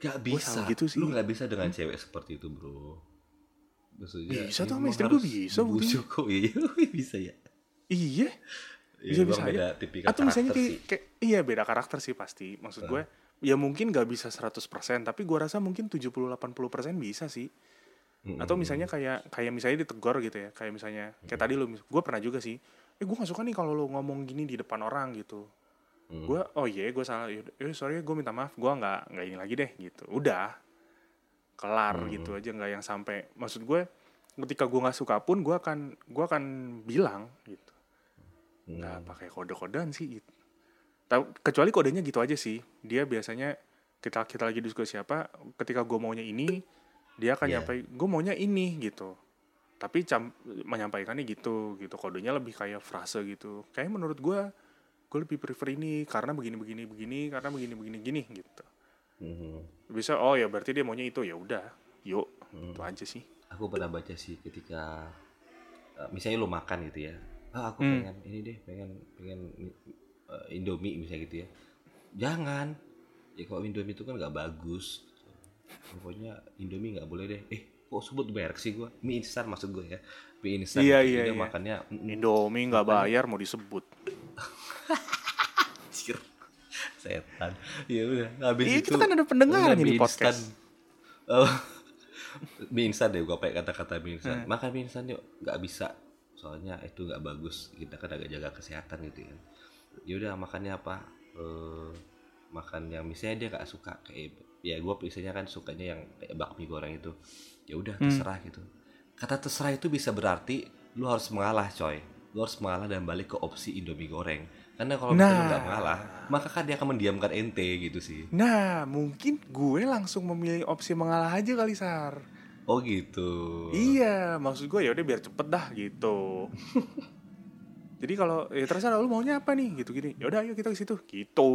Gak Gua bisa. gitu sih. Lu gak bisa dengan cewek seperti itu, Bro. Maksudnya Bisa ya tuh, sama istri harus bisa, dibujuk kok. Iya, bisa ya. Iya. Iya, Bisa bisa tipikal Atau misalnya kayak, kayak- iya beda karakter sih pasti. Maksud gue ya mungkin gak bisa 100%, tapi gue rasa mungkin 70-80% bisa sih. Atau misalnya kayak kayak misalnya ditegur gitu ya. Kayak misalnya kayak tadi lo gue pernah juga sih. Eh gue gak suka nih kalau lo ngomong gini di depan orang gitu. Mm. Gue oh iya gue salah. Yaudah, eh sorry gue minta maaf. Gue nggak nggak ini lagi deh gitu. Udah kelar Hmm. gitu aja nggak yang sampai. Maksud gue ketika gue nggak suka pun gue akan gue akan bilang gitu Hmm. nggak pakai kode-kodean sih gitu. Kecuali kodenya gitu aja sih. Dia biasanya kita kita lagi diskusi apa, ketika gue maunya ini, dia akan Iya. nyampai gue maunya ini gitu. Tapi cam, menyampaikannya gitu gitu. Kodenya lebih kayak frase gitu. Kayak menurut gue gue lebih prefer ini karena begini begini begini karena begini begini gini gitu. Mhm. Bisa oh ya berarti dia maunya itu ya udah. Yuk, Hmm. itu aja sih. Aku pernah baca sih ketika eh, misalnya lu makan gitu ya. Ah, aku Hmm. pengen ini deh, pengen pengen eh, Indomie misalnya gitu ya. Jangan. Ya kalau Indomie itu kan nggak bagus. Pokoknya Indomie nggak boleh deh. Eh, kok sebut merek sih gua? Mie instan maksud gue ya. Mie instan. Iya, gitu. iya, iya. makannya mm, Indomie nggak bayar mau disebut. Setan. Ya udah, habis Iya, itu. kita kan ada pendengar mie podcast. instan. Oh. mie instan deh gua pakai kata-kata mie instan. Hmm. Makan mie instan yuk, nggak bisa. Soalnya itu nggak bagus. Kita kan agak jaga kesehatan gitu ya. Ya udah makannya apa? Eh, makan yang misalnya dia nggak suka kayak ya gua biasanya kan sukanya yang kayak bakmi goreng itu. Ya udah Hmm. terserah gitu. Kata terserah itu bisa berarti lu harus mengalah, coy. Lu harus mengalah dan balik ke opsi Indomie goreng. Karena kalau misalnya lu nggak Nah. mengalah, maka kan dia akan mendiamkan ente gitu sih. Nah, mungkin gue langsung memilih opsi mengalah aja kali Sar. Oh gitu. Iya, maksud gue ya udah biar cepet dah gitu. Jadi kalau ya terserah lu maunya apa nih gitu gini. Ya udah ayo kita ke situ gitu.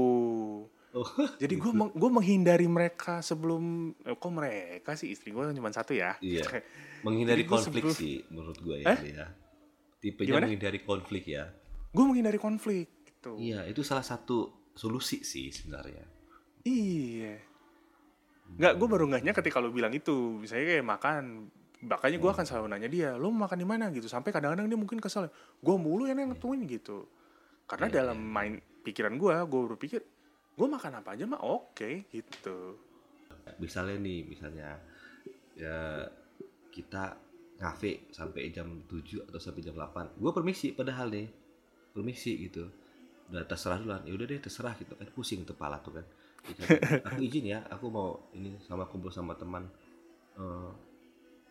Oh, Jadi gue meng- gue menghindari mereka sebelum eh, kok mereka sih istri gue cuma satu ya. Iya. menghindari konflik sebelum- sih menurut gue Eh? ya. ya. Tipenya Gimana? menghindari konflik ya. gue menghindari konflik gitu. Iya, itu salah satu solusi sih sebenarnya. Iya. Nggak, gue baru ngehnya ketika lu bilang itu. Misalnya kayak makan. Makanya gue akan selalu nanya dia, mau makan di mana gitu. Sampai kadang-kadang dia mungkin kesel. Gue mulu yang nentuin gitu. Karena Iya, dalam main pikiran gue, gue berpikir, gue makan apa aja mah oke gitu misalnya nih misalnya ya kita ngafe sampai jam 7 atau sampai jam 8 gue permisi padahal nih permisi gitu udah terserah duluan. Ya udah deh terserah gitu kan. Pusing kepala tuh kan. Aku izin ya aku mau ini sama kumpul sama teman. Eh,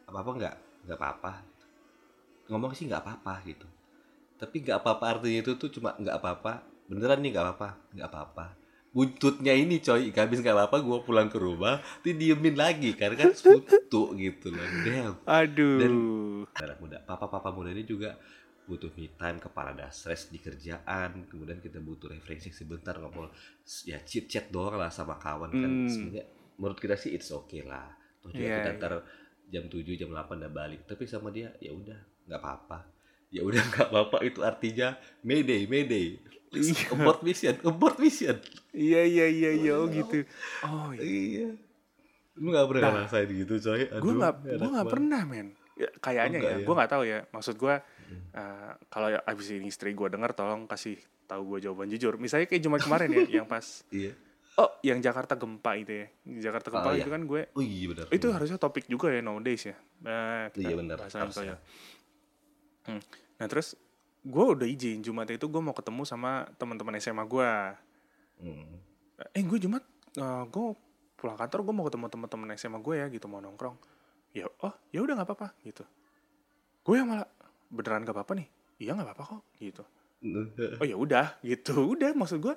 apa apa nggak? Nggak apa apa ngomong sih nggak apa apa gitu. Tapi nggak apa apa artinya itu tuh cuma nggak apa apa beneran nih nggak apa apa nggak apa apa buntutnya ini coy habis nggak apa apa gue pulang ke rumah didiemin lagi karena kan suntuk gitu loh. Damn. Aduh. Anak muda papa-papa muda ini juga butuh me time kepala ada stres di kerjaan kemudian kita butuh refreshing sebentar ngobrol ya chit chat doang lah sama kawan kan. Hmm. sebenarnya menurut kita sih it's okay lah. Toh juga Iya, kita iya. ntar jam 7 jam 8 udah balik tapi sama dia ya udah nggak apa-apa. Ya udah nggak apa-apa itu artinya mayday mayday. Iya. abort mission abort mission. Iya iya iya iya oh gitu. Oh iya. Iya. Lu nggak pernah Nah, ngerasain gitu coy? gue nggak gue nggak pernah men. Ya, kayaknya Oh, ya, ya? gue nggak tahu ya. Maksud gue eh, kalau ya abis ini istri gue denger tolong kasih tahu gue jawaban jujur. Misalnya kayak Jumat kemarin ya yang pas iya. Oh yang Jakarta gempa itu ya. Jakarta gempa Oh, itu iya. kan gue oh iya benar. Itu harusnya topik juga ya nowadays ya. Nah, kita Iya, benar, bahasain harusnya. Hmm. nah terus gue udah izin Jumat itu gue mau ketemu sama teman-teman SMA gue Hmm. eh gue Jumat gue pulang kantor gue mau ketemu teman-teman SMA gue ya gitu mau nongkrong. Ya oh ya udah nggak apa-apa gitu. Gue yang malah beneran gak apa-apa nih? Iya nggak apa-apa kok gitu. Oh ya udah gitu. Udah maksud gue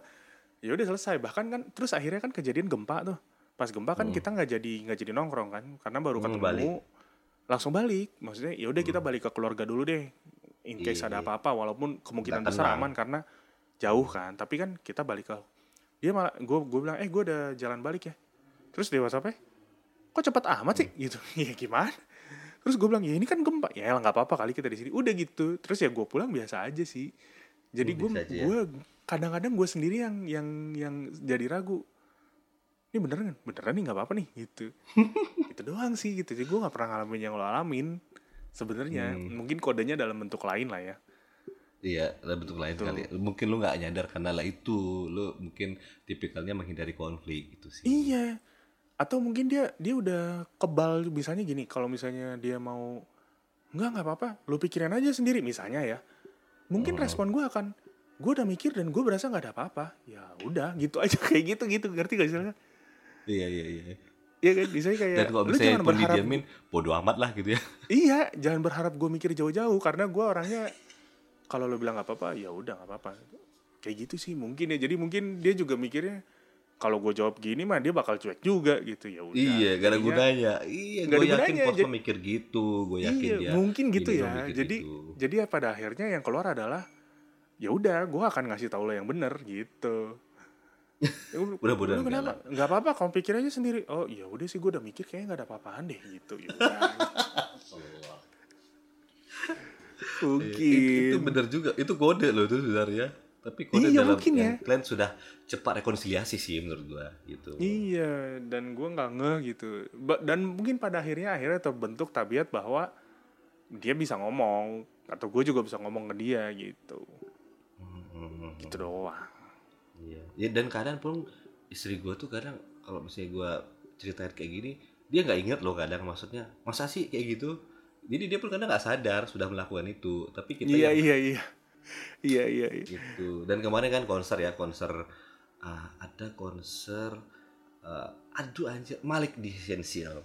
ya udah selesai. Bahkan kan terus akhirnya kan kejadian gempa tuh. Pas gempa kan Hmm. kita nggak jadi nggak jadi nongkrong kan karena baru Hmm, ketemu balik. langsung balik. Maksudnya ya udah kita balik ke keluarga dulu deh in case Iya, ada iya. apa-apa walaupun kemungkinan besar aman karena jauh kan. Tapi kan kita balik ke dia malah gue gue bilang eh gue udah jalan balik ya. Terus dia whatsapp kok cepat amat sih? Hmm. gitu. Ya gimana terus gue bilang ya ini kan gempa. Ya nggak apa-apa kali kita di sini. Udah gitu. Terus ya gue pulang biasa aja sih. Jadi Hmm, gue biasa aja ya. gue kadang-kadang gue sendiri yang yang yang jadi ragu. Ini beneran beneran nih nggak apa-apa nih gitu. Itu doang sih gitu. Jadi gue nggak pernah ngalamin yang lo alamin sebenarnya. Hmm. mungkin kodenya dalam bentuk lain lah ya. Iya, dalam bentuk lain Betul. kali. Mungkin lu nggak nyadar karena lah itu, lu mungkin tipikalnya menghindari konflik gitu sih. iya atau mungkin dia dia udah kebal misalnya gini kalau misalnya dia mau nggak nggak apa-apa lo pikirin aja sendiri misalnya ya mungkin Oh. respon gue akan gue udah mikir dan gue berasa nggak ada apa-apa ya udah gitu aja kayak gitu gitu ngerti gak sih? Iya, iya, iya. Iya kan misalnya kayak Dan kalau lu misalnya jangan pun berharap didiamin, bodo amat lah gitu ya. iya jangan berharap gue mikir jauh-jauh karena gue orangnya kalau lo bilang nggak apa-apa ya udah nggak apa-apa kayak gitu sih mungkin ya jadi mungkin dia juga mikirnya kalau gue jawab gini mah dia bakal cuek juga gitu ya udah iya, gak ada Jadinya- gunanya. Iya, gue yakin gunanya, jadi- mikir gitu. Gue yakin iya, dia. mungkin gitu ya. Jadi gitu. jadi ya pada akhirnya yang keluar adalah ya udah, gue akan ngasih tau lo yang bener gitu. Ya, lu enggak kenapa? Nggak apa-apa, kamu pikir aja sendiri. Oh ya udah sih, gue udah mikir kayaknya nggak ada apa-apaan deh gitu. Ya udah. Iya, itu, itu mungkin. bener juga. Itu kode loh itu sebenarnya. Tapi kode Iya, dalam mungkin ya. kalian sudah cepat rekonsiliasi sih menurut gua gitu. Iya, dan gue nggak ngeh gitu. Dan mungkin pada akhirnya akhirnya terbentuk tabiat bahwa dia bisa ngomong atau gue juga bisa ngomong ke dia gitu. Hmm, Gitu doang. Iya. Ya, dan kadang pun istri gue tuh kadang kalau misalnya gue ceritain kayak gini, dia nggak inget loh kadang maksudnya masa sih kayak gitu. Jadi dia pun kadang nggak sadar sudah melakukan itu. Tapi kita Iya yang iya iya. Iya iya iya. gitu. Dan kemarin kan konser ya konser ah, ada konser ah, aduh anjir Malik di Essential.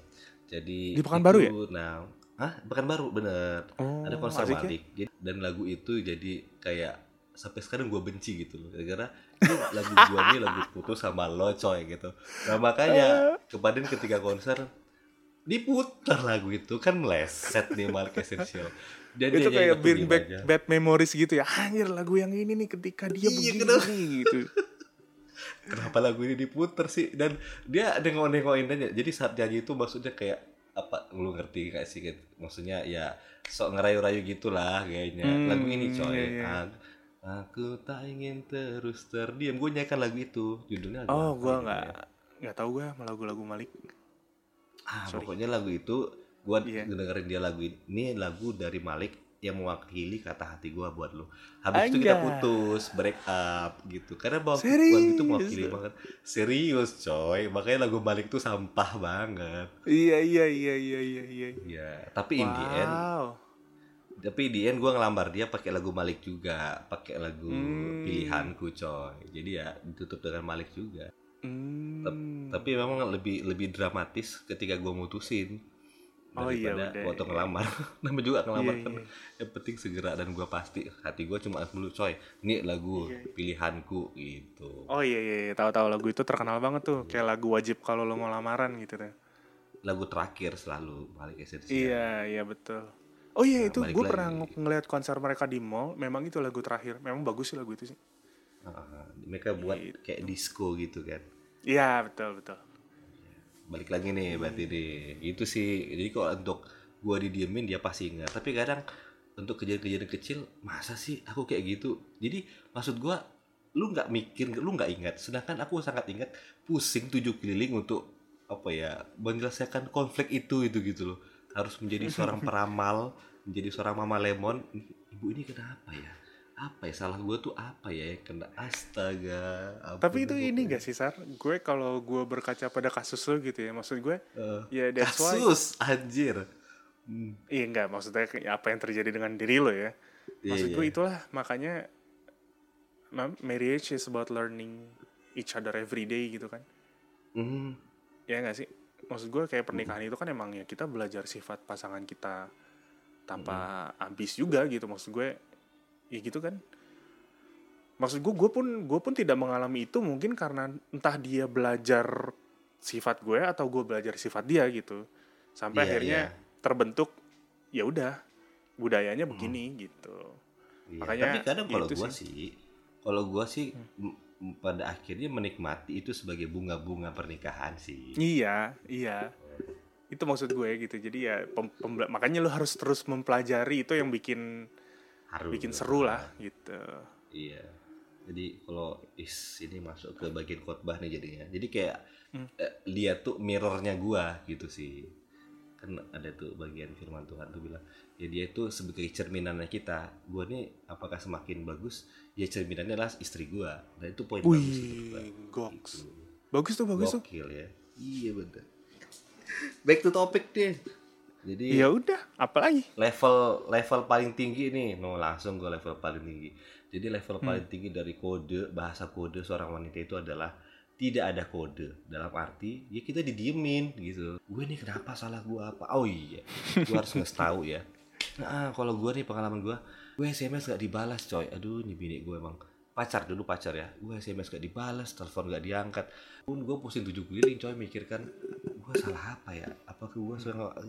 Jadi Di Pekanbaru ya? Nah, ah Pekanbaru bener. Oh, ada konser asik ya? Malik Jadi- dan lagu itu jadi kayak sampai sekarang gue benci gitu loh ini lagu gue ini lagu putus sama lo coy gitu nah makanya kemarin ketika konser diputar lagu itu kan meleset nih Malik Essential dan itu kayak bring back aja. bad memories gitu ya anjir lagu yang ini nih ketika dia Iya, begini kenapa? gitu kenapa lagu ini diputer sih dan dia nengok-nengokin aja jadi saat nyanyi itu maksudnya kayak apa lu ngerti gak sih gitu? maksudnya ya sok ngerayu-rayu gitulah kayaknya Hmm, lagu ini coy iya, iya. Aku, aku tak ingin terus terdiam gue nyanyikan lagu itu judulnya lagu oh gitu nggak ya. nggak tahu gua sama lagu-lagu Malik ah sorry. pokoknya lagu itu gue Iya. dengerin dia lagu ini lagu dari Malik yang mewakili kata hati gue buat lo habis itu kita putus break up gitu. Karena bahwa lagu itu mewakili banget. Serius coy. Makanya lagu balik tuh sampah banget. Iya iya iya iya iya iya. ya tapi in the end Wow. tapi di end gue ngelamar dia pakai lagu Malik juga. Pakai lagu Hmm. pilihanku coy. Jadi ya ditutup dengan Malik juga. Hmm. tapi memang lebih lebih dramatis ketika gue mutusin Oh iya, daripada udah, waktu iya. ngelamar nama juga ngelamar Iya, kan iya. yang penting segera dan gue pasti hati gue cuma dulu coy ini lagu Iya, iya. pilihanku gitu Oh iya iya, iya. tahu-tahu lagu itu terkenal banget tuh, kayak lagu wajib kalau lo mau lamaran gitu tuh. lagu terakhir selalu Malik Esensial Iya iya betul. Oh iya Nah, itu balik gue pernah ng- ngeliat konser mereka di mall, memang itu lagu terakhir, memang bagus sih lagu itu sih. Ah, mereka buat Gitu. kayak disco gitu kan Iya betul betul. Balik lagi nih Hmm. berarti nih itu sih. Jadi kalau untuk gua didiemin dia pasti ingat. Tapi kadang untuk kejadian-kejadian kecil masa sih aku kayak gitu? Jadi maksud gua lu nggak mikir lu nggak ingat. Sedangkan aku sangat ingat pusing tujuh keliling untuk apa ya menyelesaikan konflik itu itu gitu loh. Harus menjadi seorang peramal menjadi seorang mama lemon. Ibu ini kenapa ya apa ya salah gua tuh apa ya yang kena astaga Tapi itu ini gak sih Sar? Gue kalau gue berkaca pada kasus lo gitu ya, maksud gue, Eh, ya that's why. kasus anjir Hmm, Iya enggak, maksudnya apa yang terjadi dengan diri lo ya. iya, Maksud iya. gue itulah makanya ma- marriage is about learning each other every day gitu kan. Hmm, Ya nggak sih? Maksud gue kayak pernikahan itu kan emang ya kita belajar sifat pasangan kita tanpa ambis juga gitu. Maksud gue ya gitu kan. Maksud gue gue pun gue pun tidak mengalami itu mungkin karena entah dia belajar sifat gue atau gue belajar sifat dia gitu. Sampai Iya, akhirnya iya. terbentuk ya udah budayanya begini gitu. iya. Makanya tapi kadang kalau gua sih. sih kalau gua sih m- m- pada akhirnya menikmati itu sebagai bunga-bunga pernikahan sih Iya, iya. Itu maksud gue gitu. Jadi ya pem- makanya lo harus terus mempelajari itu yang bikin harus bikin seru lah gitu. iya jadi kalau is ini masuk ke bagian khotbah nih jadinya jadi kayak Hmm. eh, lihat tuh mirrornya gua gitu sih kan ada tuh bagian firman Tuhan tuh bilang ya dia itu sebagai cerminannya kita gua nih apakah semakin bagus ya cerminannya adalah istri gua nah itu poin bagus menurut gua. Wih, goks. Gitu. Bagus tuh, bagus tuh. Gokil ya. Iya bener. Back to topic deh. Jadi Ya udah, apalagi? level level paling tinggi nih, no langsung gue level paling tinggi. Jadi level Hmm. paling tinggi dari kode bahasa kode seorang wanita itu adalah tidak ada kode. Dalam arti ya kita didiemin gitu. Gue nih kenapa salah gue apa? Oh iya gue harus ngasih tahu ya. Nah kalau gue nih pengalaman gue gue sms gak dibalas coy. Aduh ini bini gue emang pacar dulu pacar ya. Gue sms gak dibalas telepon gak diangkat. Pun gue pusing tujuh keliling coy mikirkan gue salah apa ya? Apa ke gue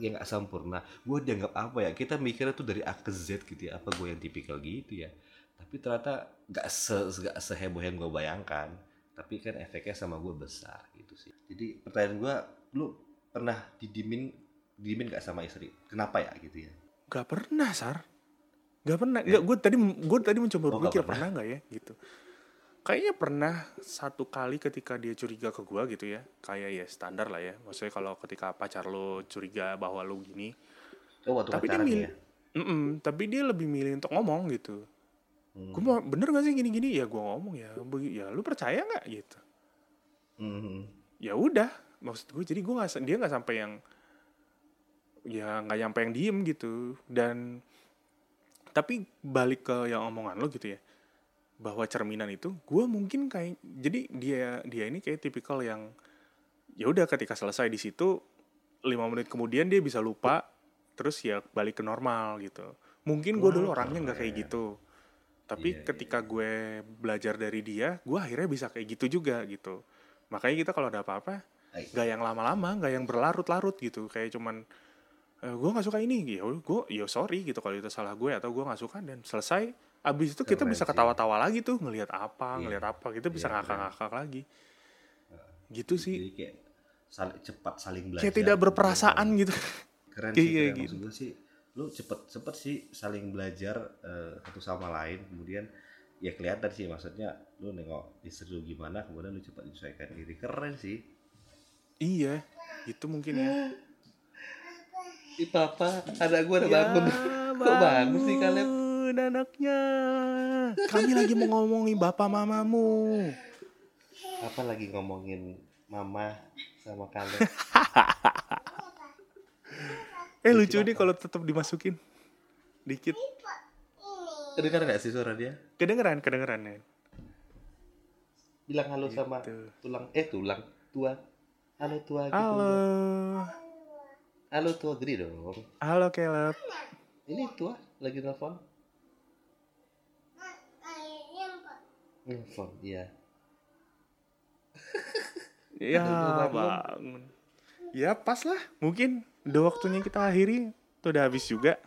yang gak sempurna? Gue dianggap apa ya? Kita mikirnya tuh dari A ke Z gitu ya apa gue yang tipikal gitu ya. Tapi ternyata gak, se gak seheboh yang gue bayangkan. Tapi kan efeknya sama gue besar gitu sih. Jadi pertanyaan gue lu pernah didimin didimin gak sama istri? Kenapa ya gitu ya? Gak pernah, Sar. Gak pernah. Gak, gue tadi gue tadi mencoba Oh, berpikir pernah. nggak ya gitu. Kayaknya pernah satu kali ketika dia curiga ke gue gitu ya. Kayak ya standar lah ya. Maksudnya kalau ketika pacar lo curiga bahwa lo gini, oh waktu Tapi dia pacaran mil- ya Mm-mm, tapi dia lebih milih untuk ngomong gitu. Hmm. Gue mau bener gak sih gini-gini? Ya gue ngomong ya. Ya lu percaya nggak gitu? Hmm. Ya udah. Maksud gue jadi gue nggak dia nggak sampai yang ya nggak nyampe yang diem gitu. Dan tapi balik ke yang omongan lo gitu ya bahwa cerminan itu gue mungkin kayak jadi dia dia ini kayak tipikal yang ya udah ketika selesai di situ lima menit kemudian dia bisa lupa terus ya balik ke normal gitu. Mungkin gue dulu Wah, orangnya nggak kayak keren. gitu. Tapi Iya, ketika gue belajar dari dia gue akhirnya bisa kayak gitu juga gitu. Makanya kita kalau ada apa-apa Ay, gak yang lama-lama gak yang berlarut-larut gitu. Kayak cuman e, gue nggak suka ini ya gue ya sorry gitu. Kalau itu salah gue atau gue nggak suka dan selesai. Abis itu kita Keren bisa sih. ketawa-tawa lagi tuh ngelihat apa Iya. ngelihat apa kita bisa Iya, ngakak-ngakak lagi. Gitu sih. Jadi kayak sal- cepat saling belajar. kayak tidak berperasaan gitu. Keren Iya, sih iya, keren. gitu. maksud gue sih lu cepet cepet sih saling belajar eh, satu sama lain. Kemudian ya kelihatan sih maksudnya lu nengok istri lu gimana kemudian lu cepat menyesuaikan diri. Keren sih. Iya. Itu mungkin ya Ih papa ada gue udah ya bangun Kok bagus sih, bangun anaknya. Kami lagi mau ngomongin bapak mamamu. Apa lagi ngomongin mama sama kalian? Eh lucu nih kalau tetap dimasukin. Dikit. Kedengar nggak sih suara dia? Kedengeran, kedengeran ya. Bilang halo sama Gitu. tulang eh tulang tua. Halo tua gitu. Halo. Halo tua gede dong. Halo Caleb. Ini tua lagi nelfon. Nelfon, iya. Ya Udah bangun. Ya pas lah. Mungkin udah waktunya kita akhiri. Tuh udah habis juga.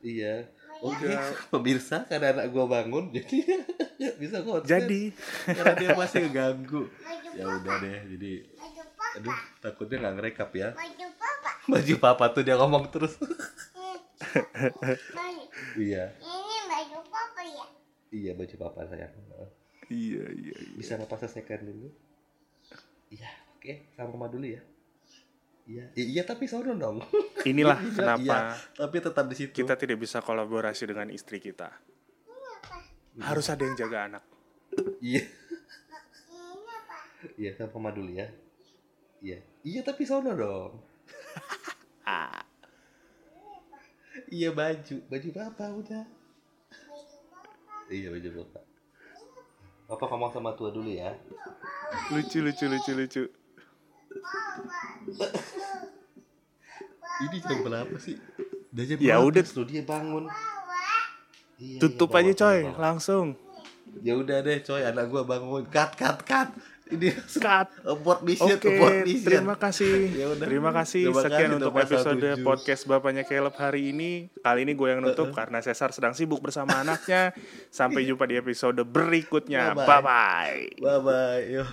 Iya. Oke, Udah. pemirsa karena anak gua bangun jadi nggak bisa konsen. Jadi karena dia masih ngeganggu. Ya udah deh, jadi aduh takutnya nggak ngerekap ya. Baju papa tuh dia ngomong terus. iya, Ini baju papa ya? iya baju papa sayang. iya iya. iya. Bisa nggak selesaikan dulu? Iya, oke, sama mama dulu ya. Iya, iya tapi sono dong. Inilah Iya, kenapa tapi tetap di situ. kita tidak bisa kolaborasi dengan istri kita. Harus ada yang jaga anak. Iya, Ini iya sama mama dulu ya. Iya, iya tapi sono dong. Iya baju, baju papa udah. Iya baju papa. Papa ngomong sama tua dulu ya. Lucu lucu lucu lucu. Ini jam berapa sih? Udah jam Ya udah. loh dia bangun. Iya, Tutup iya, aja coy, bawa. langsung. Ya udah deh coy, anak gua bangun. Cut cut cut. Ini Cut. abort mission, Oke, mission. terima kasih. Ya udah. Terima kasih. Terima Sekian kasih, untuk episode 17. podcast Bapaknya Caleb hari ini. Kali ini gue yang nutup karena Cesar sedang sibuk bersama anaknya. Sampai jumpa di episode berikutnya. Bye-bye. Bye-bye. Bye bye. Yo.